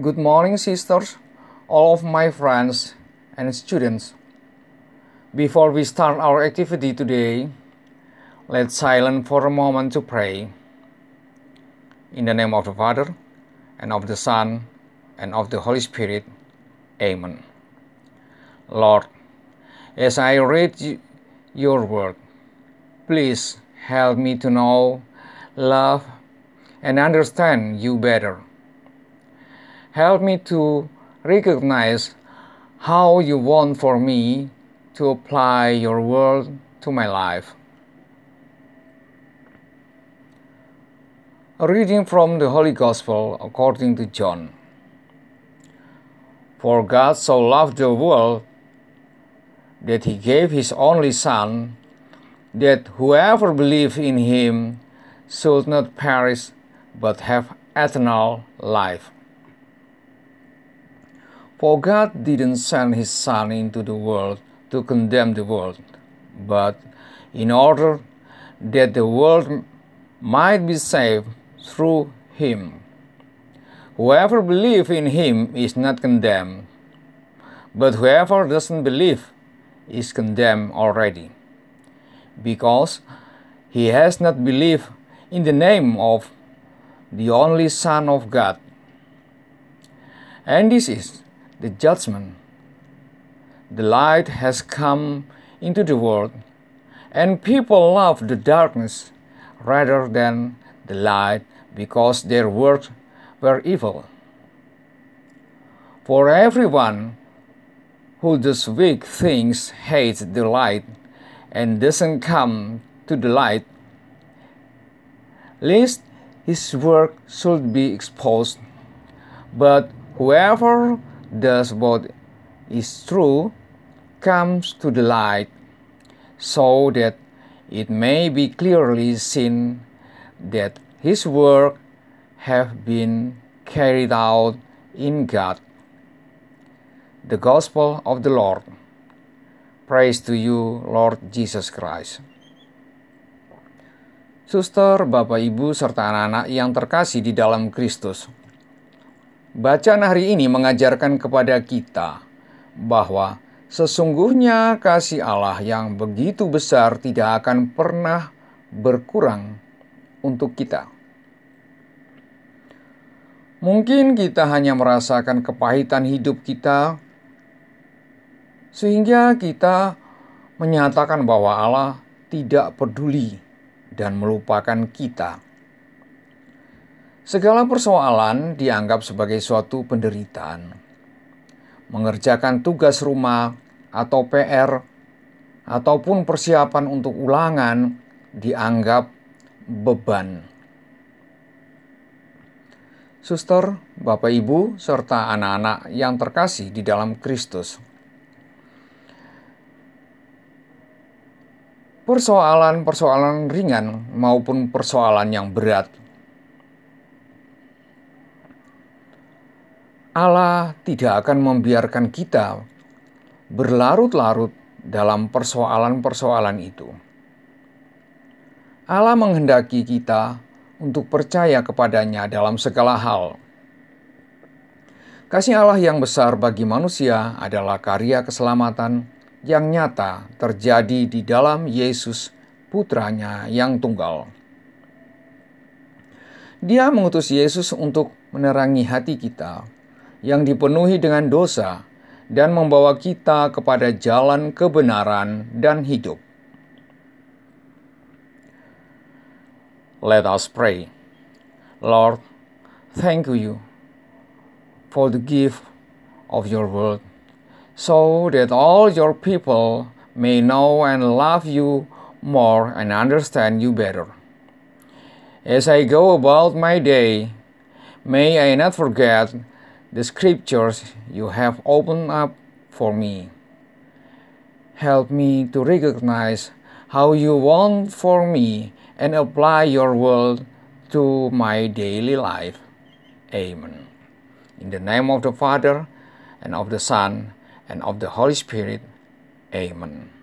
Good morning, sisters, all of my friends and students. Before we start our activity today, let's silent for a moment to pray. In the name of the Father, and of the Son, and of the Holy Spirit. Amen. Lord, as I read your word, please help me to know, love, and understand you better. Help me to recognize how you want for me to apply your word to my life. A reading from the Holy Gospel according to John. For God so loved the world that he gave his only Son, that whoever believes in him should not perish but have eternal life. For God didn't send his Son into the world to condemn the world, but in order that the world might be saved through him. Whoever believes in him is not condemned, but whoever doesn't believe is condemned already, because he has not believed in the name of the only Son of God. And this is the judgment. The light has come into the world, and people love the darkness rather than the light because their works were evil. For everyone who does weak things hates the light and doesn't come to the light, lest his work should be exposed. But whoever does what is true comes to the light, so that it may be clearly seen that his work have been carried out in God. The Gospel of the Lord. Praise to you, Lord Jesus Christ. Suster, Bapak, Ibu, serta anak-anak yang terkasih di dalam Kristus. Bacaan hari ini mengajarkan kepada kita bahwa sesungguhnya kasih Allah yang begitu besar tidak akan pernah berkurang untuk kita. Mungkin kita hanya merasakan kepahitan hidup kita, sehingga kita menyatakan bahwa Allah tidak peduli dan melupakan kita. Segala persoalan dianggap sebagai suatu penderitaan. Mengerjakan tugas rumah atau PR ataupun persiapan untuk ulangan dianggap beban. Suster, Bapak Ibu, serta anak-anak yang terkasih di dalam Kristus. Persoalan-persoalan ringan maupun persoalan yang berat Allah tidak akan membiarkan kita berlarut-larut dalam persoalan-persoalan itu. Allah menghendaki kita untuk percaya kepadanya dalam segala hal. Kasih Allah yang besar bagi manusia adalah karya keselamatan yang nyata terjadi di dalam Yesus, putranya yang tunggal. Dia mengutus Yesus untuk menerangi hati kita yang dipenuhi dengan dosa dan membawa kita kepada jalan kebenaran dan hidup. Let us pray. Lord, thank you for the gift of your word, so that all your people may know and love you more and understand you better. As I go about my day, may I not forget the scriptures you have opened up for me. Help me to recognize how you want for me and apply your word to my daily life. Amen. In the name of the Father, and of the Son, and of the Holy Spirit. Amen.